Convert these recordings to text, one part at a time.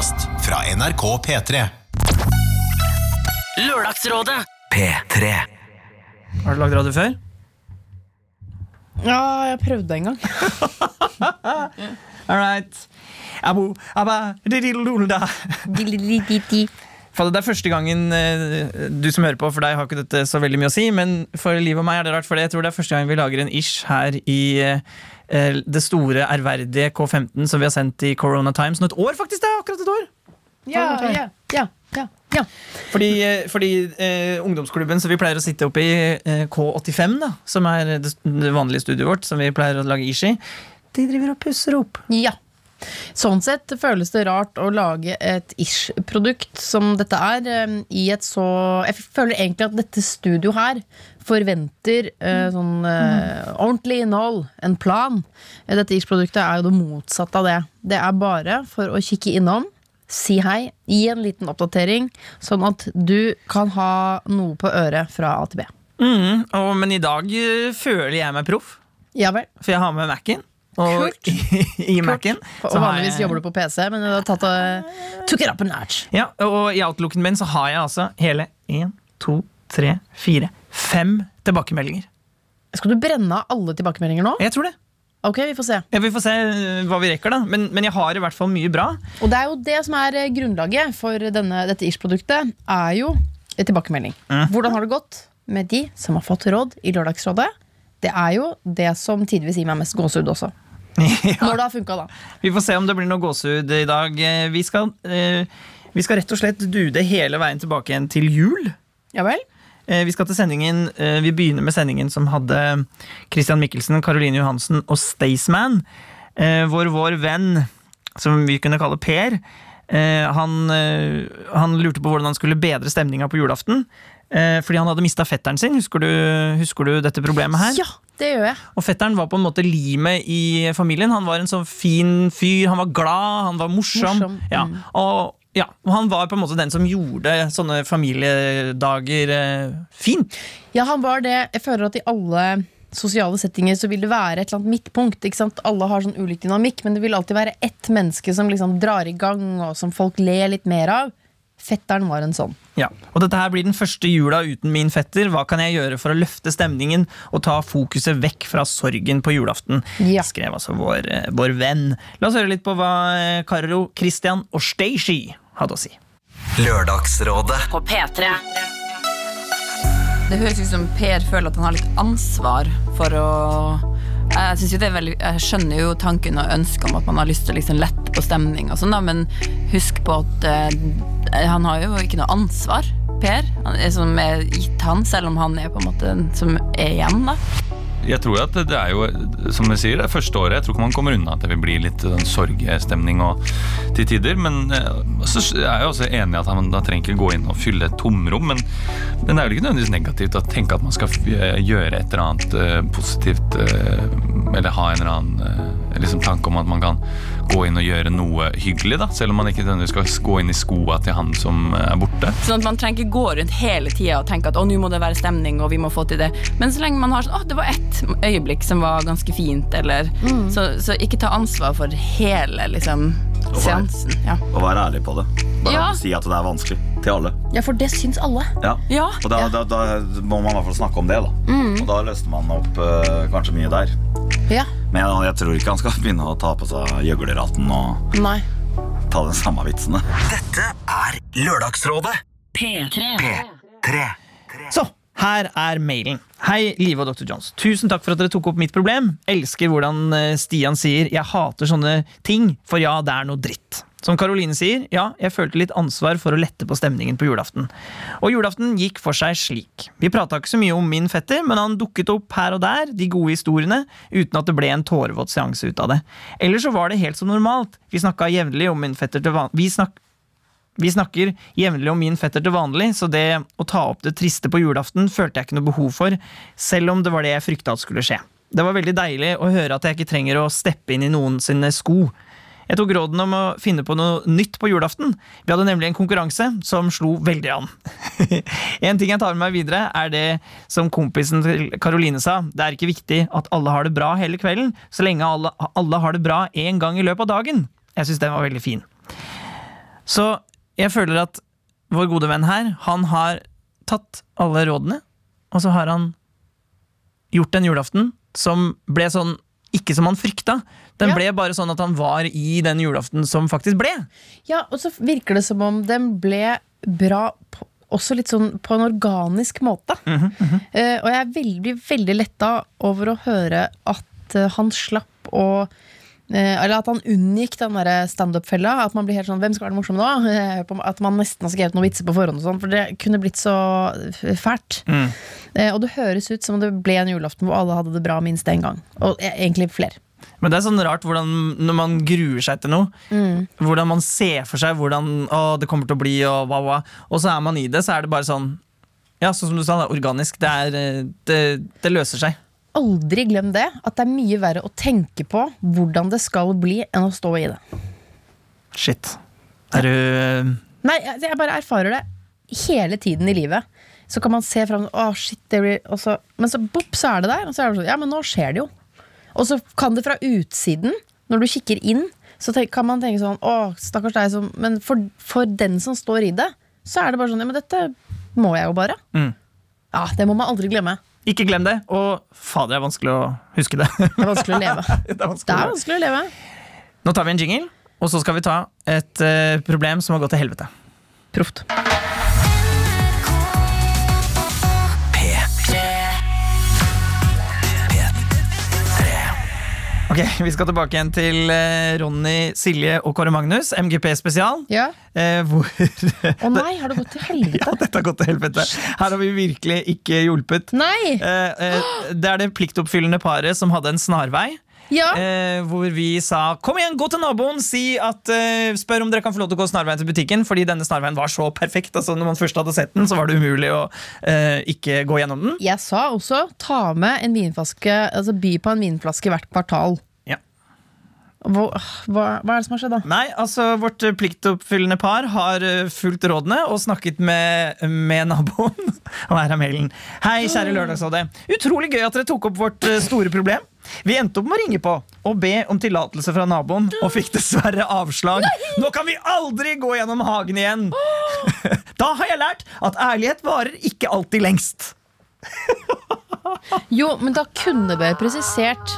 podkast fra NRK P3. Lørdagsrådet. P3. Har du lagd radio før? Ja, jeg prøvde en gang. All right. Abo, abba, didilulda. Det er første gangen eh, du som hører på, for deg har ikke dette så veldig mye å si, men for Liv og meg er det rart, for jeg tror det er første gang vi lager en ish her i eh, det store, ærverdige K15 som vi har sendt i Corona Times. Nå et år, faktisk! Det er akkurat et år! Ja, ja, ja, ja, ja. Fordi, eh, fordi eh, ungdomsklubben som vi pleier å sitte oppe i, eh, K85, da, som er det, det vanlige studioet vårt, som vi pleier å lage ish i, de driver og pusser opp. ja. Sånn sett føles det rart å lage et ish-produkt som dette er, eh, i et så Jeg føler egentlig at dette studioet her forventer uh, sånn uh, ordentlig innhold, en plan. Dette ish-produktet er jo det motsatte av det. Det er bare for å kikke innom, si hei, gi en liten oppdatering, sånn at du kan ha noe på øret fra A til B. Mm, og, men i dag føler jeg meg proff, Ja vel. for jeg har med Mac-en. Og Kult. i Mac-en Og vanligvis jeg- jobber du på PC, men du har tatt og took it up a notch. Ja, og i outlooken min så har jeg altså hele én, to, tre, fire, fem tilbakemeldinger. Skal du brenne av alle tilbakemeldinger nå? Jeg tror det. Ok, vi får se. Ja, vi får se eh, hva vi rekker, da. Men, men jeg har i hvert fall mye bra. Og det er jo det som er eh, grunnlaget for denne, dette Ish-produktet, er jo tilbakemelding. Mm. Hvordan har det gått med de som har fått råd i Lørdagsrådet? Det er jo det som tidvis gir meg mest gåsehud også. ja. Når det har funka, da. Vi får se om det blir noe gåsehud i dag. Eh, Vi skal, eh, vi skal rett og slett dude hele veien tilbake igjen til jul. Ja vel? Eh, Vi Vi begynner med sendingen som hadde Christian Mikkelsen, Caroline Johansen og Staysman. Eh, Hvor vår venn, som vi kunne kalle Per, eh, han, han lurte på hvordan han skulle bedre stemninga på julaften. Eh, Fordi han hadde mista fetteren sin. Husker du, husker du dette problemet her? Ja, det gjør jeg. Og fetteren var på en måte limet i familien. Han var en sånn fin fyr, han var glad, han var morsom. Morsom, Ja. mm. Og, ja, han var på en måte den som gjorde sånne familiedager eh, fint. Ja, han var det. Jeg føler at i alle sosiale settinger så vil det være et eller annet midtpunkt. Ikke sant? Alle har sånn ulik dynamikk, men det vil alltid være ett menneske som liksom drar i gang, og som folk ler litt mer av. Fetteren var en sånn. Ja. Og dette her blir den første jula uten min fetter. Hva kan jeg gjøre for å løfte stemningen og ta fokuset vekk fra sorgen på julaften? Ja. Skrev altså vår, eh, vår venn. La oss høre litt på hva eh, Karo, Christian og Stacey hadde å si. Lørdagsrådet. På P3. Det høres ut som Per føler at han har litt ansvar for å jeg, veldig, jeg skjønner jo tanken og ønsket om at man har lyst til å liksom lette på stemning, og sånn men husk på at eh, han har jo ikke noe ansvar, Per, er som er gitt han, selv om han er på en måte den som er igjen. da. Jeg tror at det er jo, som du sier, det er første året. Jeg tror ikke man kommer unna at det vil bli litt sånn sorgestemning og, til tider. Men eh, så er jeg også enig i at man da trenger ikke gå inn og fylle et tomrom. Men, men det er vel ikke nødvendigvis negativt å tenke at man skal eh, gjøre et eller annet eh, positivt. eh, eller ha en eller annen eh, liksom tanke om at man kan gå inn og gjøre noe hyggelig. da, Selv om man ikke skal gå inn i skoa til han som er borte. Sånn at Man trenger ikke gå rundt hele tida og tenke at å, nå må det være stemning, og vi må få til det. Men så lenge man har sånn, å, det var ett øyeblikk som var ganske fint, eller så, så ikke ta ansvar for hele liksom, seansen. Ja. Og være ærlig på det. Bare Ja. si at det er vanskelig til alle. Ja, for det syns alle. Ja. ja. Og da, da, da må man i hvert fall snakke om det, da. Og da løste man opp eh, kanskje mye der. Ja. Men jeg, jeg tror ikke han skal begynne å ta på seg gjøglerhatten og Nei. ta den samme vitsene. Dette er Lørdagsrådet. P3. P3. Så, her er mailen. Hei, Live og Dr. Jones. Tusen takk for at dere tok opp mitt problem. Elsker hvordan eh, Stian sier 'jeg hater sånne ting', for ja, det er noe dritt. Som Karoline sier, ja, jeg følte litt ansvar for å lette på stemningen på julaften. Og julaften gikk for seg slik. Vi prata ikke så mye om min fetter, men han dukket opp her og der, de gode historiene, uten at det ble en tårevåt seanse ut av det. Eller så var det helt som normalt. Vi snakka jevnlig om min fetter til vanlig Vi snakk... Vi snakker jevnlig om min fetter til vanlig, så det å ta opp det triste på julaften følte jeg ikke noe behov for, selv om det var det jeg frykta at skulle skje. Det var veldig deilig å høre at jeg ikke trenger å steppe inn i noen sine sko. Jeg tok råden om å finne på noe nytt på julaften. Vi hadde nemlig en konkurranse som slo veldig an. en ting jeg tar med meg videre, er det som kompisen til Karoline sa. Det er ikke viktig at alle har det bra hele kvelden, så lenge alle, alle har det bra én gang i løpet av dagen. Jeg syns den var veldig fin. Så jeg føler at vår gode venn her, han har tatt alle rådene, og så har han gjort en julaften som ble sånn ikke som han frykta. Den Ja. ble bare sånn at han var i den julaften som faktisk ble. Ja, og så virker det som om den ble bra på, også litt sånn på en organisk måte. Eh, og jeg er veldig, veldig letta over å høre at uh, han slapp å eh, eller at han unngikk den der standup-fella. At man blir helt sånn, hvem skal være den morsomme nå? At man nesten har skrevet noen vitser på forhånd. og sånn For det kunne blitt så fælt. Mm. og det høres ut som om det ble en julaften hvor alle hadde det bra minst én gang. Og egentlig flere. Men det er sånn rart hvordan når man gruer seg til noe, hvordan man ser for seg hvordan å, det kommer til å bli, og hva, hva. Og så er man i det, så er det bare sånn Ja, sånn som du sa, det er organisk. Det, er, eh, det, det løser seg. aldri glem det, at det er mye verre å tenke på hvordan det skal bli, enn å stå i det. Shit. Er du Nei, jeg jeg bare erfarer det hele tiden i livet. Så kan man se fram oh, shit, det blir og så, Men så bopp, så er det der. Og så er det sånn, ja, men nå skjer det jo. Og så kan det fra utsiden, når du kikker inn, så kan man tenke sånn Å, stakkars deg som Men for, for den som står i det, så er det bare sånn Ja, men dette må jeg jo bare. Mm. Ja, det må man aldri glemme. Ikke glem det. Og fader, det er vanskelig å huske det. Det er vanskelig å leve. det er vanskelig. Det er vanskelig å leve. Nå tar vi en jingle, og så skal vi ta et uh, problem som har gått til helvete. Proft. Ok, Vi skal tilbake igjen til eh, Ronny, Silje og Kåre Magnus, MGP spesial. Ja. Eh, hvor Å nei, har det gått til helvete? Ja, dette har gått til helvete. Her har vi virkelig ikke hjulpet. Nei! Eh, det er det pliktoppfyllende paret som hadde en snarvei. Ja. Eh, hvor vi sa 'kom igjen, gå til naboen', si at, eh, spør om dere kan få lov til å gå snarveien til butikken. Fordi denne snarveien var så perfekt. Altså, når man først hadde sett den, så var det umulig å eh, ikke gå gjennom den. Jeg sa også ta med en vinflaske, altså by på en vinflaske hvert kvartal. Hva, hva, hva er det som har skjedd da? Nei, altså Vårt pliktoppfyllende par har eh, fulgt rådene og snakket med, med naboen. Og her er mailen. Hei, kjære Lørdagsrådet. Utrolig gøy at dere tok opp vårt eh, store problem. Vi endte opp med å ringe på og be om tillatelse fra naboen, og fikk dessverre avslag. Nå kan vi aldri gå gjennom hagen igjen! Da har jeg lært at ærlighet varer ikke alltid lengst. Jo, men da kunne det være presisert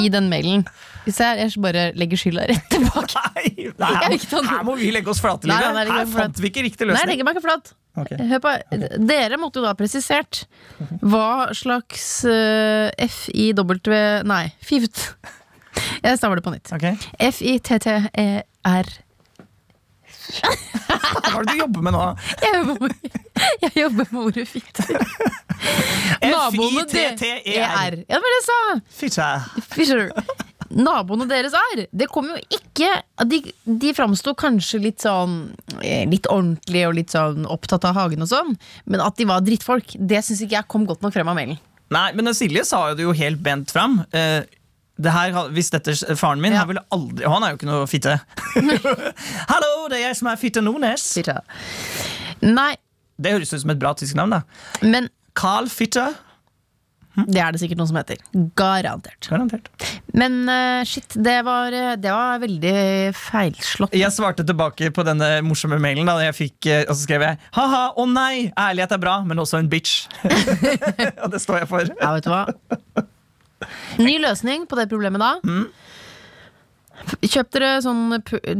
i den mailen. Hvis jeg, ellers bare legger skylda rett tilbake. Nei, nei her, må, her må vi legge oss flate. Live. Her fant vi ikke riktig løsning. Nei, jeg legger meg ikke flat. Ok. Hør på, Dere måtte jo da ha presisert hva slags uh, FIW Nei, FIVT. Jeg staver det på nytt. Okay. F-I-T-T-E-R. Hva er det du jobber med nå? Jeg jobber med, jeg jobber med ordet fitter. Naboene de- F-I-T-T-E-R. Ja, det var det jeg sa! Fisher. Naboene deres er Det kom jo ikke De, de framsto kanskje litt sånn eh, Litt ordentlig og litt sånn opptatt av hagen og sånn, men at de var drittfolk, det syns ikke jeg kom godt nok frem av mailen. Nei, men Silje sa jo det jo helt bent fram. Eh, det her, hvis dette faren min, Ja. han ville aldri Og han er jo ikke noe fitte. Hallo, det er jeg som er Fitte Nordnes. Nei, Det høres ut som et bra tysk navn. da men Carl Fitte. Det er det sikkert noen som heter. Garantert. Garantert. Men uh, shit, det var, eh, det var veldig feilslått. Jeg svarte tilbake på denne morsomme mailen, da jeg fikk, eh, og så skrev jeg ha-ha, å nei, ærlighet er bra, men også en bitch. og det står jeg for. Ja, vet du hva? Ny løsning på det problemet da. Kjøp dere sånn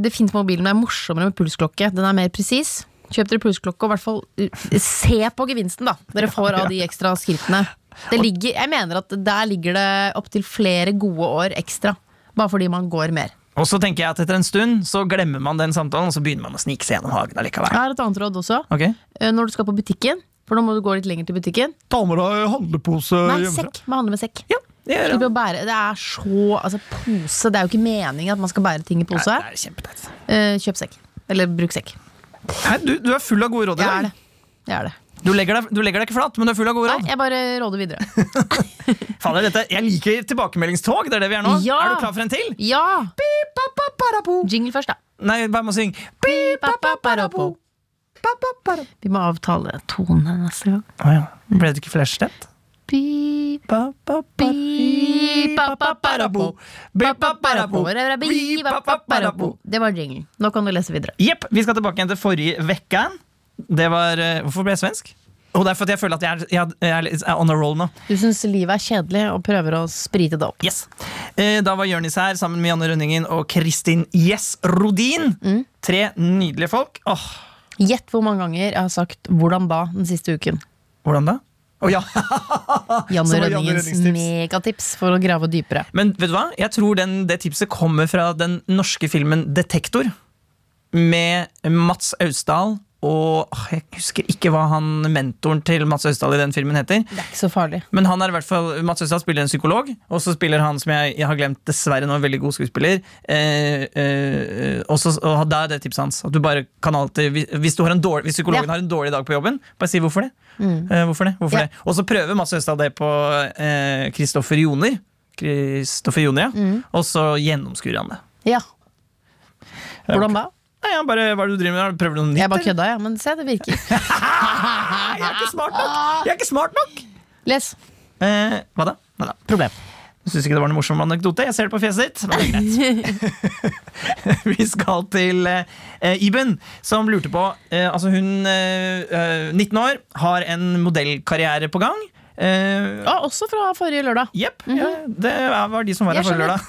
Det fins mobilen, det er morsommere med pulsklokke. Den er mer presis. Kjøp dere pulsklokke og i hvert fall se på gevinsten da dere får av de ekstra skrittene. Det ligger, jeg mener at Der ligger det opptil flere gode år ekstra. Bare fordi man går mer. Og så tenker jeg at etter en stund så glemmer man den samtalen, og så begynner man å snike seg gjennom hagen allikevel. Jeg har et annet råd også. Ok? Eh, Når du skal på butikken, for nå må du gå litt lenger til butikken. Ta med deg handlepose Nei, sekk. Man handler med sekk. Ja, det Slipper bære, det er så altså, pose. Det er jo ikke meningen at man skal bære ting i pose. Nei, det er kjempeteit. Eh, kjøp sekk. Eller bruk sekk. Du, du er full av gode råd i Jeg dag. er det. Jeg er det. Du legger, deg, du legger deg ikke flat, men du er full av gode Nei, jeg bare råder videre. Fader, dette, jeg liker tilbakemeldingstog. Det er det vi er nå. Ja. Er du klar for en til? Ja! Jingle først, da. Nei, bare må synge. Vi må avtale tonen neste gang. Å ja. Ble det ikke. Ra, ra, bi, ba, ba. Det var jingle. Nå kan du lese videre. Jepp, vi skal tilbake igjen til forrige vekka. Det var eh, Hvorfor ble jeg svensk? Og det er fordi jeg føler at jeg er, jeg er, jeg er on a roll nå. Du syns livet er kjedelig og prøver å sprite det opp. Yes. Eh, Da var Jørnis her sammen med Janne Rønningen og Kristin Yes Rodin. Tre nydelige folk. Åh, Gjett hvor mange ganger jeg har sagt 'hvordan da' den siste uken. Hvordan da? Å ja. Janne Så var Janne Rønningens megatips for å grave dypere. Men vet du hva? Jeg tror den, det tipset kommer fra den norske filmen Detektor. Med Mats Austdal og Jeg husker ikke hva han mentoren til Mats Østdal i den filmen heter. Det er ikke så farlig. Men han er i hvert fall, Mats Østdal spiller en psykolog, og så spiller han som jeg, jeg har glemt, dessverre nå, en veldig god skuespiller. Eh, eh, og så- og da er det tipset hans. At du bare kan alltid, hvis- har en dårlig, hvis psykologen Ja. har en dårlig dag på jobben, bare si hvorfor det. Eh, hvorfor det? Hvorfor Ja. det? Og så prøver Mats Østdal det på Kristoffer Joner. Kristoffer Joner, ja. Og så gjennomskuer han det. Ja. Hvordan da? Nei, han bare, hva er det du driver med? Prøver du noe nytt? Jeg bare kødda, ja. Men se, det virker. Jeg er ikke smart nok! Jeg er ikke smart nok! Les. Eh, hva da? Hva da? Problem. Jeg syns ikke det var noe morsom anekdote. Jeg ser det på fjeset ditt. Men det er greit. Vi skal til eh, Iben, som lurte på eh, Altså, hun, eh, eh, 19 år, har en modellkarriere på gang. Eh, Ja, også fra forrige lørdag. Jepp. ja, det var de som var her forrige lørdag.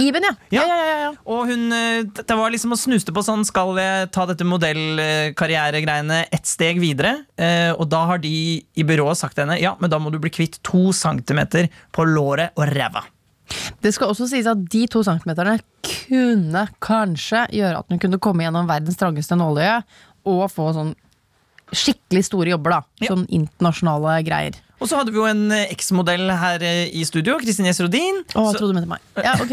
Iben, ja. Ja. Ja, ja, ja, ja. Og hun, eh, det var liksom å snuste på sånn Skal jeg ta dette modellkarrieregreiene ett steg videre? Eh, og da har de i byrået sagt til henne Ja, men da må du bli kvitt to centimeter på låret og ræva. Det skal også sies at de to centimeterne kunne kanskje gjøre at hun kunne komme gjennom verdens trangeste nåløye og få sånn skikkelig store jobber, da. Ja. Sånn internasjonale greier. Og så hadde vi jo en eh, eksmodell her eh, i studio, Kristin Gjess Rodin. Å, Så- jeg trodde du mente meg. Ja, ok.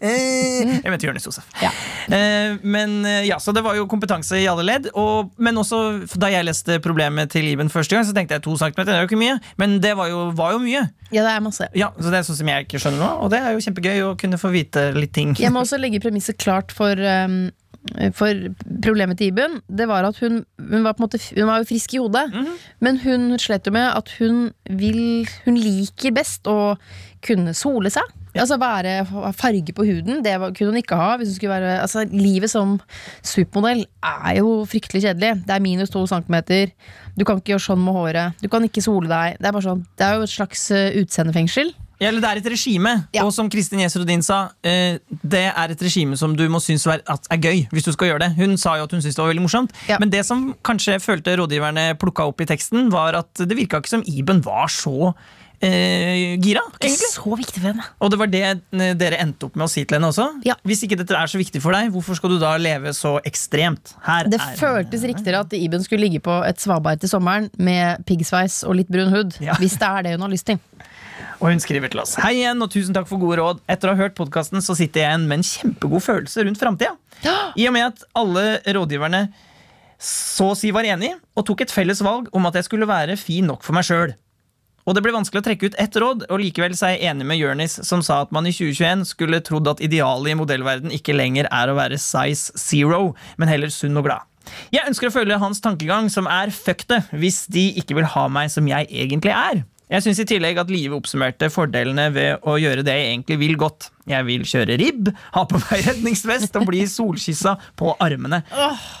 Jeg mente Jonis Josef. Ja. Eh, men ja, Så det var jo kompetanse i alle ledd. Og, men også da jeg leste problemet til Iben første gang, så tenkte jeg to centimeter, det er jo ikke mye. Men det var jo, var jo mye. ja, det er masse. Ja, Så det er sånn som jeg ikke skjønner nå, og det er jo kjempegøy å kunne få vite litt ting. Jeg må også legge premisset klart for, um, for problemet til Iben. Det var at hun, hun var på en måte Hun var frisk i hodet, men hun slet jo med at hun vil Hun liker best å kunne sole seg. Altså være, farge på huden. Det kunne hun ikke ha. Hvis hun skulle være, altså, livet som supermodell er jo fryktelig kjedelig. Det er minus to centimeter. Du kan ikke gjøre sånn med håret. Du kan ikke sole deg. Det er, bare sånn, det er jo et slags eh, utseendefengsel. Ja, eller det er et regime, Ja. og som Kristin Gjess Rodin sa, eh, det er et regime som du må synes er, at er gøy. hvis du skal gjøre det. Hun sa jo at hun syntes det var veldig morsomt. Ja. Men det som kanskje følte rådgiverne plukka opp i teksten, var at det virka ikke som Iben var så eh, gira. Egentlig. så viktig for henne. Og det var det eh, dere endte opp med å si til henne også. Ja. Hvis ikke dette er så viktig for deg, hvorfor skal du da leve så ekstremt? Her Det føltes riktigere at Iben skulle ligge på et svaberg til sommeren med piggsveis og litt brun hud. Ja. Hvis det er det hun har lyst til. Og hun skriver til oss Hei igjen, og tusen takk for gode råd. Etter å ha hørt podkasten så sitter jeg igjen med en kjempegod følelse rundt framtida. I og med at alle rådgiverne så å si var enig, og tok et felles valg om at jeg skulle være fin nok for meg sjøl. Og det ble vanskelig å trekke ut ett råd, og likevel er jeg enig med Jørnis, som sa at man i 2021 skulle trodd at idealet i modellverden ikke lenger er å være size zero, men heller sunn og glad. Jeg ønsker å følge hans tankegang, som er fuck det, hvis de ikke vil ha meg som jeg egentlig er. Jeg syns i tillegg at livet oppsummerte fordelene ved å gjøre det jeg egentlig vil godt. Jeg vil kjøre ribb, ha på meg redningsvest og bli solkyssa på armene.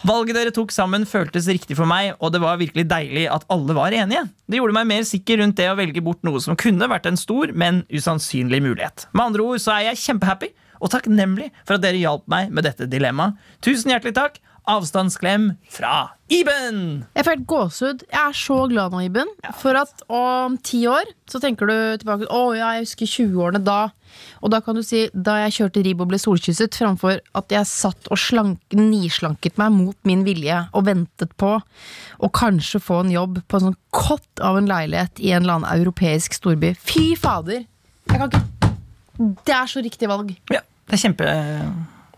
Valget dere tok sammen føltes riktig for meg, og det var virkelig deilig at alle var enige. Det gjorde meg mer sikker rundt det å velge bort noe som kunne vært en stor, men usannsynlig mulighet. Med andre ord så er jeg kjempehappy og takknemlig for at dere hjalp meg med dette dilemmaet. Tusen hjertelig takk. Avstandsklem fra Iben! Jeg fikk gåsehud. Jeg er så glad nå, Iben. For at om ti år så tenker du tilbake Å, ja, jeg husker 20-årene da. Og da kan du si da jeg kjørte ribb og ble solkysset, framfor at jeg satt og slank, nislanket meg mot min vilje og ventet på å kanskje få en jobb på en sånn kott av en leilighet i en eller annen europeisk storby. Fy fader! Jeg kan ikke Det er så riktig valg. Ja, det er kjempe...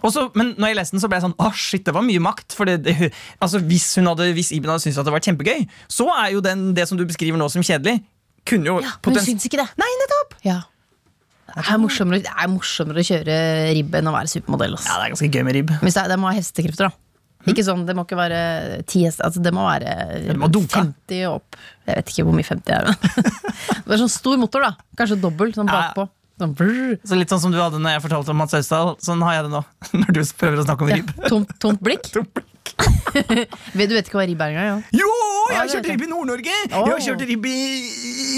Også, men når jeg leste den, så ble jeg sånn Åh, shit, det var mye makt. For det, det, altså, hvis, hadde, hvis Iben hadde syntes at det var kjempegøy, så er jo den, det som du beskriver nå som kjedelig, kunne jo Ja, men hun syns ikke det. Nei, nettopp! Ja. Det er morsommere, det er morsommere å kjøre ribb enn å være supermodell. ass. Ja, det er ganske gøy med ribb. Hvis det, det må ha hestekrefter, da. Ikke sånn, Det må ikke være 10 hester, altså det må være Det må 50 og opp. Jeg vet ikke hvor mye 50 er. Men. det er sånn stor motor, da. Kanskje dobbelt, sånn Ja. Sånn. Så Litt sånn som du hadde når jeg fortalte om Mats Austdal. Sånn har jeg det nå. Når du prøver å snakke om Ja, tomt, tomt, tomt blikk. Du vet ikke hva ribb er engang? Ja. Jo, jeg har kjørt ribb i Nord-Norge! Oh. Jeg har kjørt ribb i,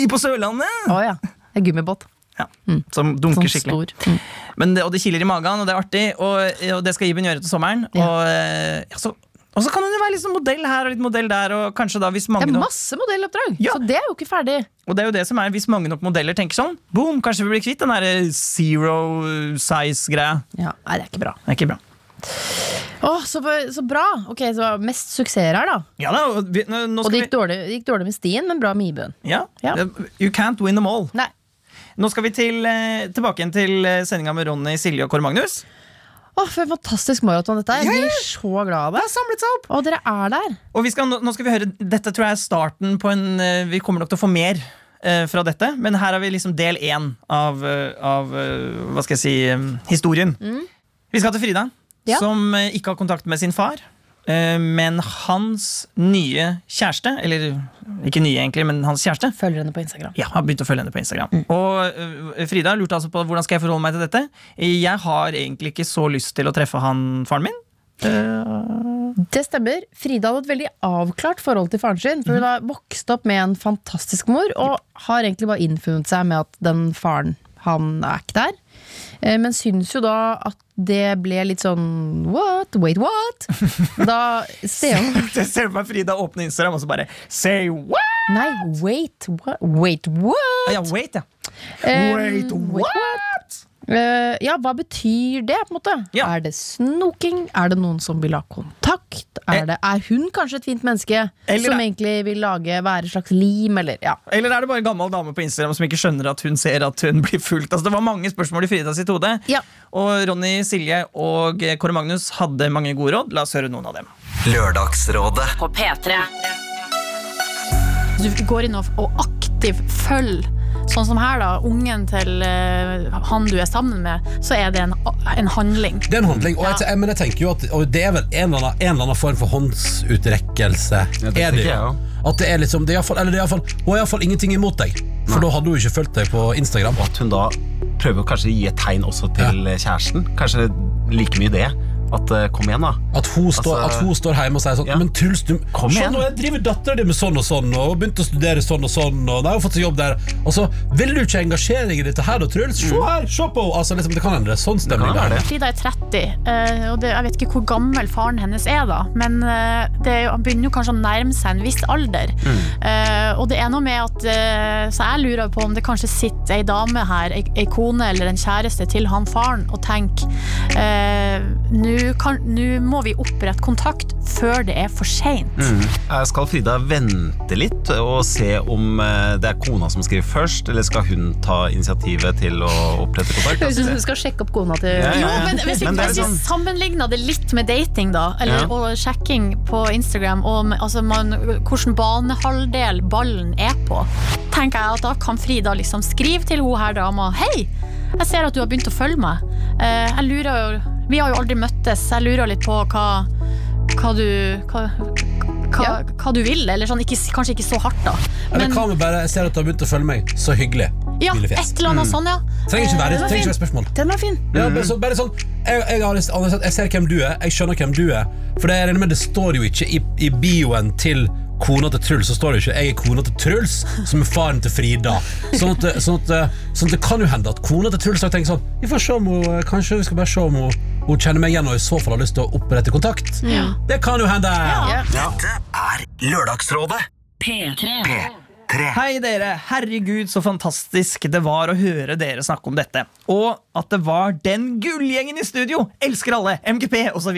i, på Sørlandet! Oh, ja. Det er gummibåt. Ja, Som dunker Sånn skikkelig. Mm. Men det, og det kiler i magen, og det er artig. Og, og det skal Iben gjøre til sommeren. Og, eh, ja, så, og så kan hun jo være litt sånn modell her og litt modell der. Og kanskje da hvis mange Det er masse modelloppdrag, Ja. så det er jo ikke ferdig. Og det er jo det som er hvis mange nok modeller tenker sånn, boom, kanskje vi blir kvitt den der zero size-greia. Ja, Nei, det er ikke bra. Det er ikke bra. Åh, så, så bra! Ok, så Mest suksesser her, da. Ja, da, vi, Og det gikk dårlig, det gikk dårlig med Stien, men bra med Ibuen. ja, Ja. You can't win them all. Nei. Nå skal vi til, eh, tilbake igjen til eh, sendinga med Ronny, Silje og Kåre Magnus. Åh, For en fantastisk maraton dette er. Jeg blir så glad av Det det. har samlet seg opp! Og dere er der. Og vi skal, nå, skal vi høre Dette tror jeg er starten på en eh, Vi kommer nok til å få mer eh, fra dette, men her har vi liksom del én av, eh, av eh, Hva skal jeg si historien. Vi skal til Frida, Ja. som ikke har kontakt med sin far. Eh, Men hans nye kjæreste, eller ikke nye egentlig, men hans kjæreste, Følger henne på Instagram. ja, har begynt å følge henne på Instagram. Og øh, Frida lurte altså på hvordan skal jeg forholde meg til dette. Jeg har egentlig ikke så lyst til å treffe han faren min. Det stemmer. Frida hadde et veldig avklart forhold til faren sin. For hun har vokst opp med en fantastisk mor, og har egentlig bare innfunnet seg med at den faren, han er ikke der. Eh, Men syns jo da at det ble litt sånn What? Wait, what? Da ser hun Jeg ser for meg Frida åpne Instagram og så bare Say what? Nei, wait, what? Wait, what? Ah, ja, wait, ja. Um, Wait, what? Eh, ja, hva betyr det, på en måte? Ja. Er det snoking? Er det noen som vil ha kontakt? Er, det, er hun kanskje et fint menneske Eller som det. egentlig vil lage være et slags lim, eller ja. Eller er det bare en gammel dame på Instagram som ikke skjønner at hun ser at hun blir fulgt? Altså, det var mange spørsmål i Frida sitt hode. Ja. Og Ronny, Silje og eh, Kåre Magnus hadde mange gode råd. La oss høre noen av dem. Lørdagsrådet. På P3. Du går inn og aktivt følger, sånn som her, da, ungen til uh, han du er sammen med, så er det en, en handling. Det er en handling, og jeg, men jeg tenker jo at og det er vel en eller annen, en eller annen form for håndsutrekkelse. det er det jeg jo. At det er liksom, det er fall- eller det er i hvert fall- Hun har iallfall ingenting imot deg, for da hadde hun ikke fulgt deg på Instagram. At hun da prøver å kanskje gi et tegn også til kjæresten. Kanskje like mye det. At eh, kom igjen, da. At hun, står, Altså- at hun står hjemme og sier sånn Ja. Men Truls, du Kom Se nå, jeg driver dattera di med sånn og sånn, og begynte å studere sånn og sånn, og har fått seg jobb der. Og så vil du ikke engasjere deg i dette her, da, Truls? Se her, se på henne! Altså, liksom, det kan hende det er sånn stemning Mm. der. Frida er 30, eh, og det, jeg vet ikke hvor gammel faren hennes er da, men eh, det, er han begynner jo kanskje å nærme seg en viss alder. Mm. og det er noe med at, så jeg lurer på om det kanskje sitter ei dame her, ei, ei kone eller en kjæreste til han faren, og tenker, eh, nå nå må vi opprette kontakt før det er for sent. Mm. Skal Frida vente litt og se om eh, det er kona som skriver først, eller skal hun ta initiativet til å opprette kontakt? Høres ut som du skal sjekke opp kona til Ja, ja, Jo, men hvis vi, Men det hvis vi sånn- sammenligner det litt med dating, da, eller, Ja. og sjekking på Instagram, og altså man, hvilken banehalvdel ballen er på, tenker jeg at da kan Frida liksom skrive til hun her dama Hei, jeg ser at du har begynt å følge meg. Eh, jeg lurer jo Vi har jo aldri møttes, jeg lurer litt på hva, hva du hva, hva, Ja. hva du vil, eller sånn, ikke, kanskje ikke så hardt, da. Eller hva med bare Jeg ser at du har begynt å følge meg. Så hyggelig. ja, et eller annet sånn, ja. Trenger ikke være, Eh, trenger ikke være spørsmål. Den var fin. Ja, bare, så, bare sånn jeg, jeg, har, jeg ser hvem du er, jeg skjønner hvem du er. For det, jeg med det står jo ikke i, i bioen til kona til Truls, så står det jo ikke 'jeg er kona til Truls', som er faren til Frida. Sånn at, sånn at, sånn at det kan jo hende at kona til Truls tenker sånn Vi får se om hun, Kanskje vi skal bare se om hun, hun kjenner meg igjen og i så fall har lyst til å opprette kontakt. Det kan jo hende! Dette er Lørdagsrådet. P3. P3. Hei dere, herregud så fantastisk det var å høre dere snakke om dette. Og at det var den gullgjengen i studio! Elsker alle! MGP osv.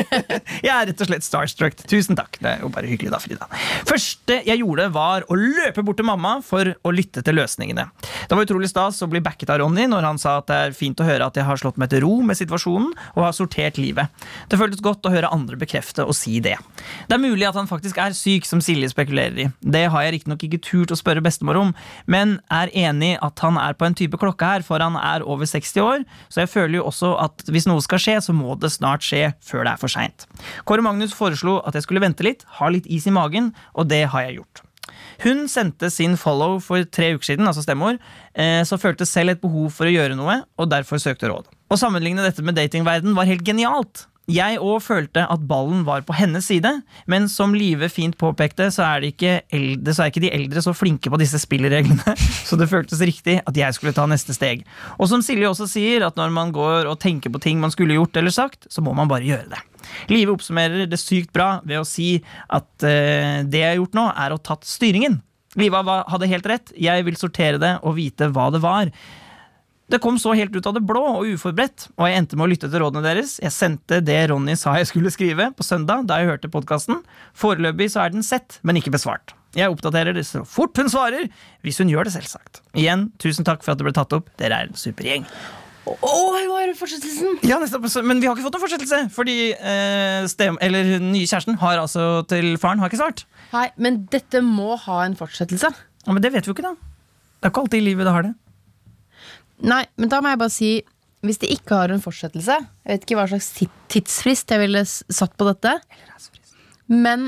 jeg er rett og slett starstruck. Tusen takk. Det er jo bare hyggelig da, Frida. Første jeg gjorde, var å løpe bort til mamma for å lytte til løsningene. Det var utrolig stas å bli backet av Ronny når han sa at det er fint å høre at jeg har slått meg til ro med situasjonen og har sortert livet. Det føltes godt å høre andre bekrefte og si det. Det er mulig at han faktisk er syk, som Silje spekulerer i. Det har jeg riktignok ikke ikke turt å spørre bestemor om, men er enig at han er på en type klokke her, for han er over 60 år, så jeg føler jo også at hvis noe skal skje, så må det snart skje før det er for seint. Kåre Magnus foreslo at jeg skulle vente litt, ha litt is i magen, og det har jeg gjort. Hun sendte sin follow for tre uker siden, altså stemmeord, eh, så følte selv et behov for å gjøre noe, og derfor søkte råd. Å sammenligne dette med datingverden var helt genialt. Jeg òg følte at ballen var på hennes side, men som Live fint påpekte, så er, ikke eldre, så er ikke de eldre så flinke på disse spillereglene, så det føltes riktig at jeg skulle ta neste steg. Og som Silje også sier, at når man går og tenker på ting man skulle gjort eller sagt, så må man bare gjøre det. Live oppsummerer det sykt bra ved å si at uh, det jeg har gjort nå, er å tatt styringen. Liva hadde helt rett, jeg vil sortere det og vite hva det var. Det kom så helt ut av det blå og uforberedt, og jeg endte med å lytte til rådene deres. Jeg sendte det Ronny sa jeg skulle skrive på søndag, da jeg hørte podkasten. Foreløpig så er den sett, men ikke besvart. Jeg oppdaterer det så fort hun svarer, hvis hun gjør det, selvsagt. Igjen, tusen takk for at det ble tatt opp. Dere er en supergjeng. Å, hva er fortsettelsen! Ja, nettopp, Men vi har ikke fått noen fortsettelse, fordi eh, stem, eller nye kjæresten har altså til faren har ikke svart. Nei, men dette må ha en fortsettelse. Ja, men det vet vi jo ikke, da. Det er ikke alltid i livet det har det. Nei, men da må jeg bare si Hvis det ikke har en fortsettelse Jeg vet ikke hva slags tidsfrist jeg ville satt på dette. Men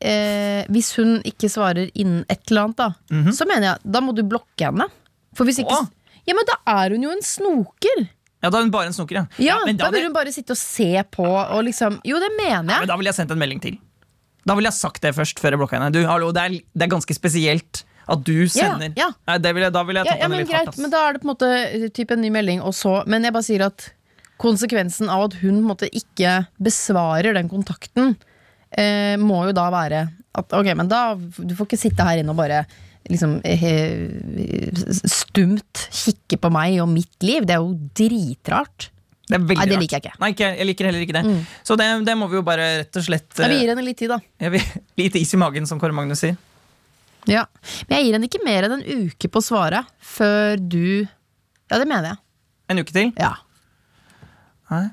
eh, hvis hun ikke svarer innen et eller annet, da, så mener jeg da må du blokke henne. For hvis ikke Åh. Ja, men da er hun jo en snoker! Ja, Da er hun bare en snoker, ja. Ja, men Da da, vil hun bare sitte og se på og liksom Jo, det mener Ja, jeg. men da ville jeg sendt en melding til. Da ville jeg sagt det først, før jeg blokka henne. Du, hallo, det, er, det er ganske spesielt at du sender. ja. Nei, det vil jeg, da ville jeg tatt ja, henne litt greit, hardt. ass. men da er det på en måte eh, typ en ny melding, og så Men jeg bare sier at konsekvensen av at hun på en måte ikke besvarer den kontakten, eh, må jo da være at ok, men da Du får ikke sitte her inne og bare liksom he, stumt kikke på meg og mitt liv. Det er jo dritrart. Det er veldig Nei, det liker jeg ikke. Mm. Nei, ikke, jeg liker heller ikke det. Så det, det må vi jo bare rett og slett vil eh, henne litt tid, da. Ja, vi, Litt is i magen, som Kåre Magnus sier. Ja. Men jeg gir henne ikke mer enn en uke på å svare før du Ja, det mener jeg. En uke til. Ja. Nei.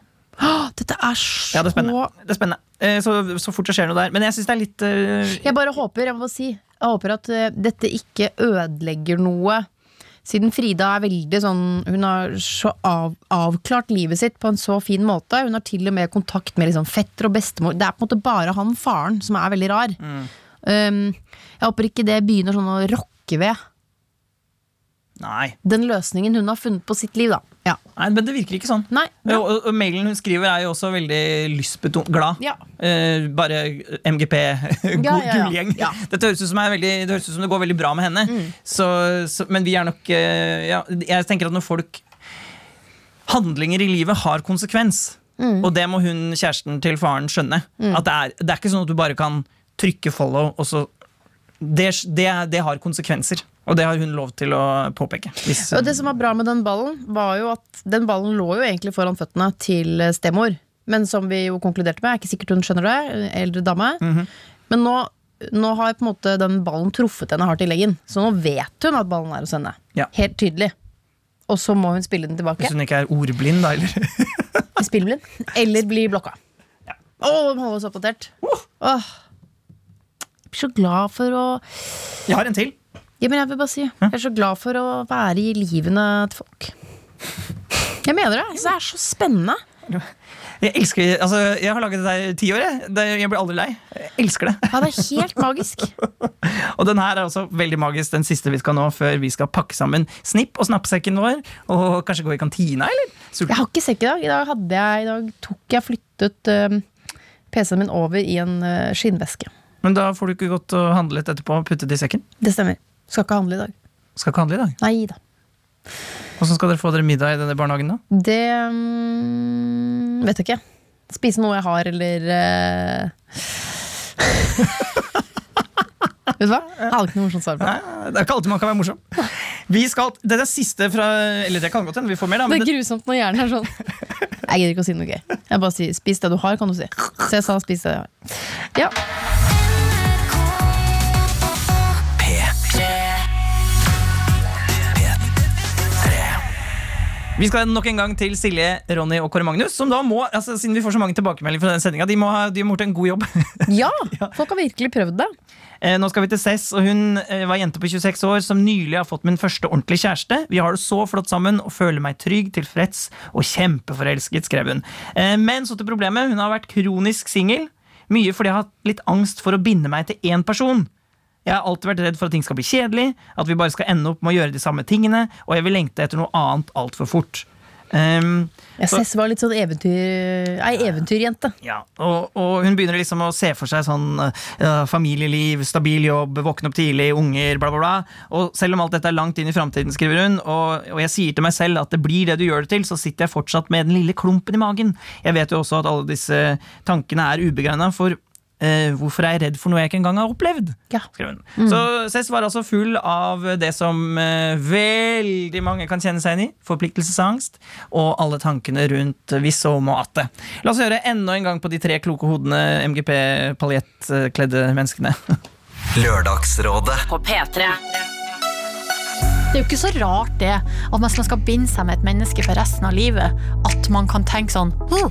Åh, dette er så Ja, det er spennende. Det er spennende. Eh, Så, så fort det skjer noe der. Men jeg syns det er litt uh... Jeg bare håper, jeg må si Jeg håper at eh, dette ikke ødelegger noe Siden Frida er veldig sånn Hun har så av, avklart livet sitt På en så fin måte Hun har til og med kontakt med liksom fetter og bestemor Det er på en måte bare han faren Som er veldig rar um, Jeg håper ikke det begynner sånn å rokke ved Nei. Den løsningen hun har funnet på sitt liv da Ja, Nei, men det virker ikke sånn. nei Og, og, og mailen hun skriver, er jo også veldig lystbetont glad. Ja. Eh, bare MGP, go- Ja, ja, gullgjeng. Ja. Mm. Dette høres ut som, veldig, det høres ut som det går veldig bra med henne. Så, så, men vi er nok eh, ja, Jeg tenker at når folk Handlinger i livet har konsekvens. Mm. Og det må hun kjæresten til faren skjønne. At det er, det er ikke sånn at du bare kan trykke follow, og så det, det, det har konsekvenser. Og det har hun lov til å påpeke. Hvis, Og det som var bra med den ballen, var jo at den ballen lå jo egentlig foran føttene til stemor. Men som vi jo konkluderte med, er ikke sikkert hun skjønner det, eldre dame. Mhm. Men nå, nå har på en måte den ballen truffet henne hardt i leggen. Så nå vet hun at ballen er hos henne. Ja. Helt tydelig. Og så må hun spille den tilbake. hvis hun ikke er ordblind, da, eller? Spillblind. Eller blir blokka. Å, de holder oss oppdatert. Åh. Jeg blir så glad for å Jeg har en til. Ja, men jeg vil bare si Jeg er så glad for å være i livene til folk. Jeg mener det. altså, Det er så spennende. Jeg elsker, altså, jeg har laget det der i ti år. Jeg, jeg blir aldri lei. Jeg elsker det. Ja, det er helt magisk. Og den her er også veldig magisk, den siste vi skal nå, før vi skal pakke sammen snipp og snappsekken vår. Og kanskje gå i kantina, eller? Jeg har ikke sekk i dag. I dag, hadde jeg, i dag tok jeg flyttet uh, PC-en min over i en uh, skinnveske. Men da får du ikke gått og handle litt etterpå og puttet i sekken. Det stemmer. Skal ikke handle i dag. Skal ikke handle i dag. Nei da. Hvordan skal dere få dere middag i denne barnehagen, da? Det um, vet jeg ikke. Spise noe jeg har, eller uh... Vet du hva? Jeg hadde ikke noe morsomt svar på. det. det er ikke alltid man kan være morsom. Vi skal, det er siste fra Eller det kan godt hende vi får mer, da. Det er grusomt når hjernen er sånn. Jeg gidder ikke å si noe gøy. Jeg bare sier 'spis det du har', kan du si. Så jeg sa 'spis det jeg har'. Ja. Vi skal nok en gang til Silje, Ronny og Kåre Magnus, som da må, altså, siden vi får så mange tilbakemeldinger fra den sendinga, de må ha de må ha gjort en god jobb. Ja, folk har virkelig prøvd det. Eh, Nå skal vi til Cess, og hun eh, var jente på 26 år som nylig har fått min første ordentlige kjæreste. Vi har det så flott sammen og føler meg trygg, tilfreds og kjempeforelsket, skrev hun. Eh, Men så til problemet. Hun har vært kronisk singel. Mye fordi jeg har hatt litt angst for å binde meg til én person. Jeg har alltid vært redd for at ting skal bli kjedelig, at vi bare skal ende opp med å gjøre de samme tingene, og jeg vil lengte etter noe annet altfor fort. Um, Jeg ser Cess var litt sånn eventyr, ei eventyrjente. ja, og, og hun begynner liksom å se for seg sånn uh, familieliv, stabil jobb, våkne opp tidlig, unger, bla, bla, bla. Og selv om alt dette er langt inn i framtiden, skriver hun, og, og jeg sier til meg selv at det blir det du gjør det til, så sitter jeg fortsatt med den lille klumpen i magen. Jeg vet jo også at alle disse tankene er ubegrunna, for eh, hvorfor er jeg redd for noe jeg ikke engang har opplevd? Ja. Mm. Så Cess var altså full av det som uh, veldig mange kan kjenne seg inn i. Forpliktelsesangst og alle tankene rundt hvis og at atte. La oss høre enda en gang på de tre kloke hodene MGP-paljettkledde menneskene. Lørdagsrådet. På P3. Det er jo ikke så rart det at man skal binde seg med et menneske for resten av livet, at man kan tenke sånn «Huh».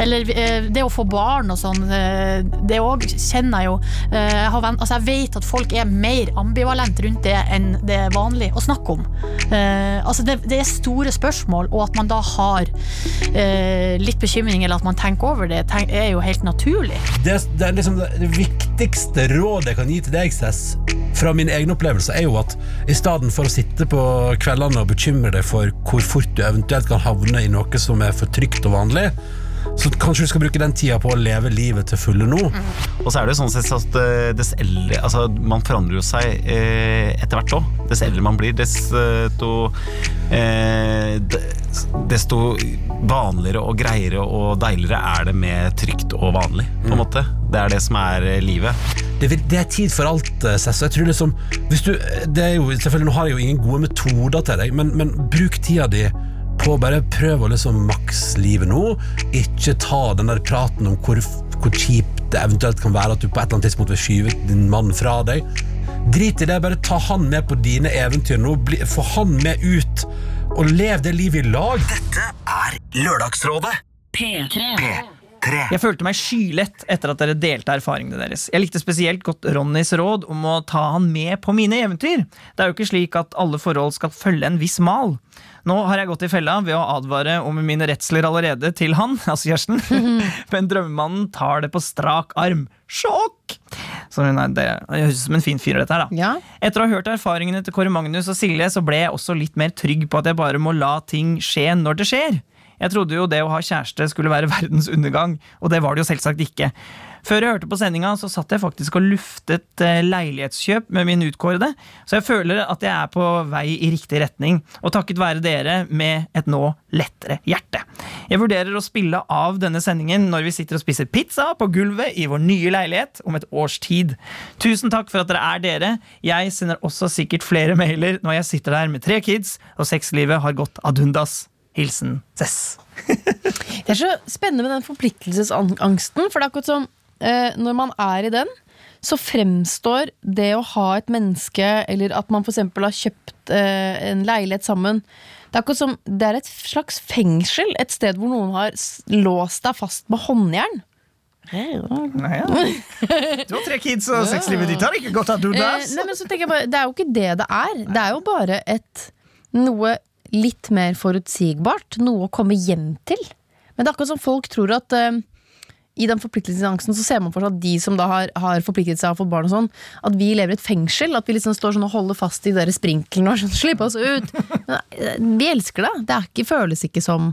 Eller eh, det å få barn og sånn, eh, det òg kjenner jeg jo. Eh, Jeg, har altså jeg vet at folk er mer ambivalent rundt det enn det er vanlig å snakke om. Altså det, det er store spørsmål, og at man da har litt bekymring, eller at man tenker over det, er jo helt naturlig. det, det, er liksom det, viktigste rådet jeg kan gi til deg, Cess, fra min egen opplevelse, er jo at i stedet for å sitte på kveldene og bekymre deg for hvor fort du eventuelt kan havne i noe som er for trygt og vanlig, så kanskje du skal bruke den tida på å leve livet til fulle nå. Og så er det jo sånn sett at eh, dess eldre Altså, man forandrer jo seg eh, etter hvert òg. Dess eldre man blir, desto eh, Desto vanligere og greiere og deiligere er det med trygt og vanlig, på en måte. Det er det som er eh, livet. Det, det er tid for alt, Sess. Jeg tror liksom hvis du, det er jo, Selvfølgelig, Nå har jeg jo ingen gode metoder til deg, men, men bruk tida di på bare prøve å liksom makse livet nå. Ikke ta den der praten om hvor, hvor kjipt det eventuelt kan være at du på et eller annet tidspunkt vil skyve din mann fra deg. Drit i det, bare ta han med på dine eventyr nå. Bli, få han med ut, og lev det livet i lag. Dette er Lørdagsrådet. P3. P3. Jeg følte meg skylett etter at dere delte erfaringene deres. Jeg likte spesielt godt Ronnys råd om å ta han med på mine eventyr. Det er jo ikke slik at alle forhold skal følge en viss mal. Nå har jeg gått i fella ved å advare om mine redsler allerede til han, altså Kjersten. Men drømmemannen tar det på strak arm. Sjokk! Så det det høres ut som en fin fyr, dette her, da. Ja. Etter å ha hørt erfaringene til Kåre Magnus og Silje, så ble jeg også litt mer trygg på at jeg bare må la ting skje når det skjer. Jeg trodde jo det å ha kjæreste skulle være verdens undergang, og det var det jo selvsagt ikke. Før jeg hørte på sendinga, så satt jeg faktisk og luftet eh, leilighetskjøp med min utkårede, så jeg føler at jeg er på vei i riktig retning, og takket være dere med et nå lettere hjerte. Jeg vurderer å spille av denne sendingen når vi sitter og spiser pizza på gulvet i vår nye leilighet om et års tid. Tusen takk for at dere er dere. Jeg sender også sikkert flere mailer når jeg sitter der med tre kids, og sexlivet har gått ad undas. Hilsen Cess. Det er så spennende med den forpliktelsesangsten, for det er akkurat som eh, når man er i den, så fremstår det å ha et menneske, eller at man f.eks. har kjøpt eh, en leilighet sammen Det er som det er et slags fengsel, et sted hvor noen har låst deg fast med håndjern. Nei, ja. Du har tre kids, og sexlivet ditt har ikke gått ad Eh, undas. bare, Det er jo ikke det det er. Det er jo bare et noe litt mer forutsigbart. Noe å komme hjem til. Men det er akkurat som folk tror at eh, i den forpliktelsesangsten så ser man for seg at de som da har, har forpliktet seg og fått barn og sånn, at vi lever i et fengsel. At vi liksom står sånn og holder fast i de der sprinklene og sånn, slippe oss ut. Eh, vi elsker det. Det ikke, føles ikke som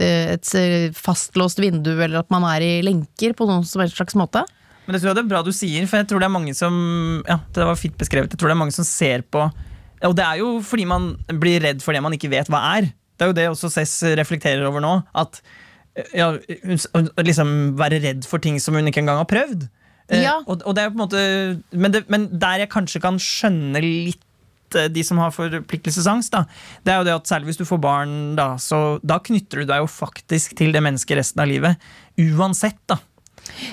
eh, et eh, fastlåst vindu, eller at man er i lenker på noen som helst slags måte. Men det tror jeg det er bra du sier, for jeg tror det er mange som Ja, det var fint beskrevet. Jeg tror det er mange som ser på Og det er jo fordi man blir redd for det man ikke vet hva er. Det er jo det også Cess reflekterer over nå. At ja, liksom være redd for ting som hun ikke engang har prøvd. Eh, Ja. Og, og det er på en måte men, det, men der jeg kanskje kan skjønne litt eh, de som har forpliktelsesangst, da, det er jo det at særlig hvis du får barn, da, så da knytter du deg jo faktisk til det mennesket resten av livet. Uansett, da.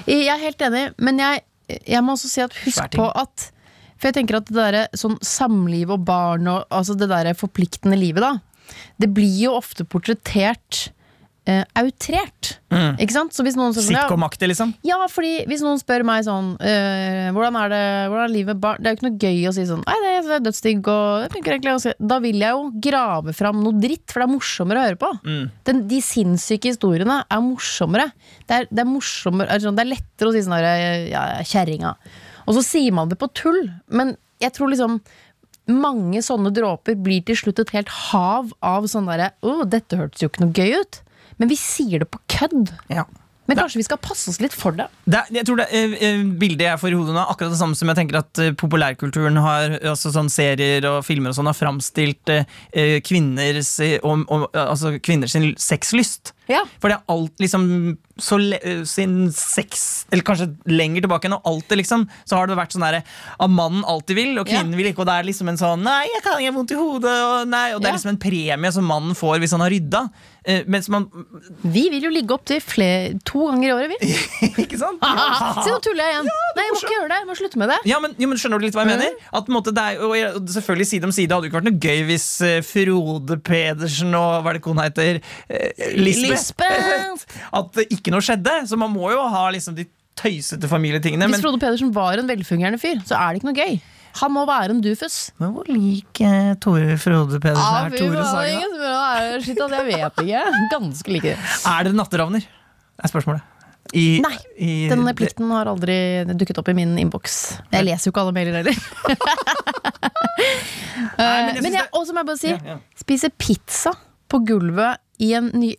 Jeg er helt enig, men jeg, jeg må også si at husk på at For jeg tenker at det der, sånn samliv og barn og altså det der forpliktende livet, da. Det blir jo ofte portrettert eh, outrert. Ikke sant? Så hvis noen Sitcom-aktig, liksom. ja, fordi hvis noen spør meg sånn uh, hvordan, er det, hvordan er livet barn Det er jo ikke noe gøy å si sånn Nei, det er- dødsdigg og det funker egentlig ganske Da vil jeg jo grave fram noe dritt, for det er morsommere å høre på. Den, de sinnssyke historiene er morsommere. Det er, det er morsommere er sånn, Det er lettere å si sånn der Ja, kjerringa. Og så sier man det på tull, men jeg tror liksom mange sånne dråper blir til slutt et helt hav av sånn derre Å, dette hørtes jo ikke noe gøy ut. Men vi sier det på kødd. Ja. Men kanskje vi skal passe oss litt for det? Det, jeg tror det eh, eh, Bildet jeg får i hodet nå, er akkurat det samme som jeg tenker at eh, populærkulturen har altså sånn serier og filmer og sånn har framstilt eh, eh, kvinners, eh, om, om, altså kvinners sexlyst. Ja. For det er alt liksom så le, Sin sex, eller kanskje lenger tilbake enn alltid, liksom, så har det vært sånn derre at mannen alltid vil, og kvinnen Ja. vil ikke. Og det er liksom en sånn Nei, jeg kan ikke vondt i hodet, og, nei, og det Ja. er liksom en premie som mannen får hvis han har rydda. Eh, mens man Vi vil jo ligge opp til flere, to ganger i året, vi. Ikke sant? Se, nå tuller jeg igjen. Nei, jeg må ikke gjøre det. Jeg må slutte med det. Ja, men, jo, men Skjønner du litt hva jeg mener? At på en måte er, og selvfølgelig Side om side hadde jo ikke vært noe gøy hvis eh, Frode Pedersen og hva er det kona heter? Eh, Lisbeth. Lisbeth! At det ikke noe skjedde. Så man må jo ha liksom de tøysete familietingene. Hvis Frode Pedersen var en velfungerende fyr, så er det ikke noe gøy. Han må være en dufus. Men hvor lik Tore Frode Pedersen Ja, er Tore Sagen? Ingen sitt, Shit, altså, jeg vet ikke. Ganske like. Er dere natteravner? Er spørsmålet. I, Nei, i, Denne plikten har aldri dukket opp i min innboks. Jeg leser jo ikke alle mailer heller. men jeg Eh, Men jeg, det- også må jeg bare si Ja, ja. spise pizza på gulvet i en ny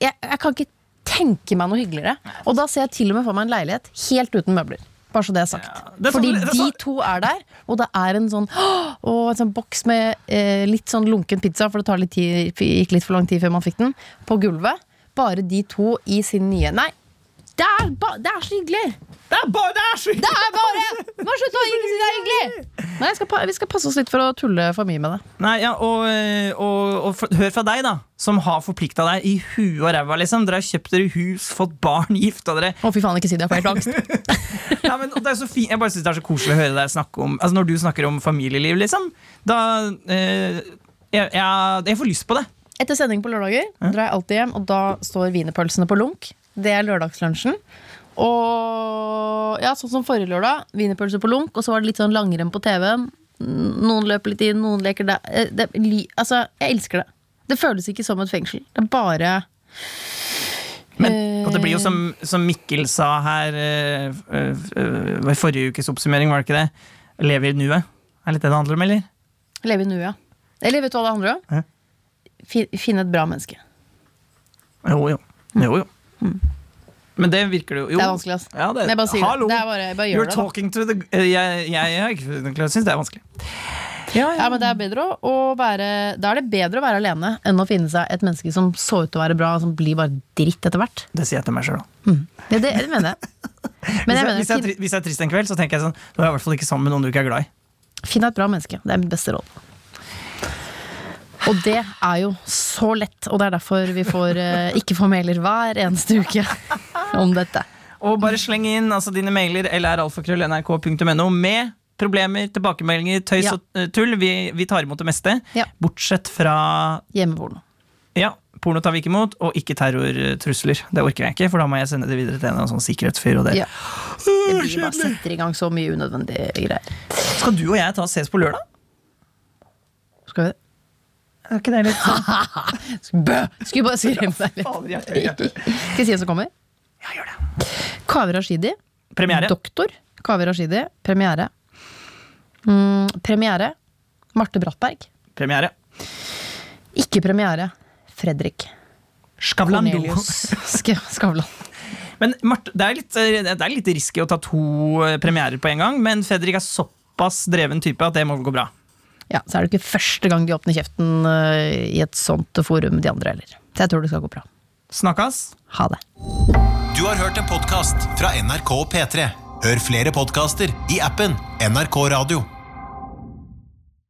jeg, jeg kan ikke tenke meg noe hyggeligere. Og da ser jeg til og med for meg en leilighet helt uten møbler. Bare så det er sagt. det er Fordi sånn- er de sånn- to er der, og det er en sånn og en sånn boks med eh, litt sånn lunken pizza, for det tar litt tid, gikk litt for lang tid før man fikk den, på gulvet. Bare de to i sin nye Nei, det er, det er så hyggelig! Det er bare det er så Det er bare Bare slutt å ikke si det er hyggelig! Nei, skal, vi skal passe oss litt for å tulle for mye med det. Nei, ja, og, eh, og, og for, hør fra deg, da, som har forplikta deg i huet og ræva. Liksom. Dere har kjøpt dere hus, fått barn, gifta dere. Å, fy faen, ikke si det, jeg får helt angst. Ja, men, det er så fint, jeg bare synes det er så koselig å høre deg snakke om Altså Når du snakker om familieliv, liksom, da eh, jeg, jeg, jeg får lyst på det. Etter sending på lørdager drar jeg alltid hjem, og da står wienerpølsene på lunk. Det er lørdagslunsjen. Og ja, sånn som forrige lørdag. Wienerpølse på lunk, og så var det litt sånn langrenn på TV-en. Noen løper litt inn, noen leker der. Det, Det, altså, jeg elsker det. Det føles ikke som et fengsel. Det er bare Men, og det blir jo som, som Mikkel sa her eh, eh, eh, i forrige ukes oppsummering, var det ikke det? Leve i nuet. Er litt det det handler om, eller? Leve i nuet. ja. Eller vet du hva det handler om? Finne et bra menneske. Jo, jo. jo, jo. Men det virker det jo. jo. Det er vanskelig, altså. Ja, det, jeg bare sier. Hallo! Det er bare- bare You're det, talking to the eh, Jeg, jeg, jeg, jeg, jeg syns det er vanskelig. Ja, Ja, men det er bedre å, være Da er det bedre å være alene enn å finne seg et menneske som så ut til å være bra, og som blir bare dritt etter hvert. Det sier jeg til meg sjøl òg. Det, det, det mener jeg. Men jeg jeg- mener, hvis, jeg er fin, hvis jeg er trist en kveld, så tenker jeg sånn Du er i hvert fall ikke sammen med noen du ikke er glad i. finn deg et bra menneske. Det er min beste råd. Og det er jo så lett, og det er derfor vi får, eh, ikke får mailer hver eneste uke om dette. Og bare sleng inn altså, dine mailer lralfakrøll.nrk.no med problemer, tilbakemeldinger, tøys Ja. og eh, tull. Vi, vi tar imot det meste. Ja. Bortsett fra Hjemmeporno. ja, porno tar vi ikke imot, og ikke terrortrusler. Det orker jeg ikke, for da må jeg sende det videre til en sånn sikkerhetsfyr. Og det. Ja. Det blir bare setter i gang så mye unødvendige greier. Skal du og jeg ta og ses på lørdag? Skal vi det? Er ikke det litt sånn? Bø! Skulle bare skremme deg litt. Skal jeg si hvem som kommer? Ja, gjør det. Kaveh Rashidi. Premiere. Doktor. Kaveh Rashidi. Premiere. Mm, premiere. Marte Brattberg. Premiere. Ikke premiere. Fredrik Skavlan. Skavland Skavlan. Men Marte, det er litt, eh, det er litt risky å ta to eh, premierer på en gang, men Fredrik er såpass dreven type at det må vel gå bra. Ja, så er det ikke første gang de åpner kjeften øh, i et sånt forum, de andre heller. Så jeg tror det skal gå bra. Snakkes! Ha det. Du har hørt en podkast fra NRK P3. Hør flere podkaster i appen NRK Radio.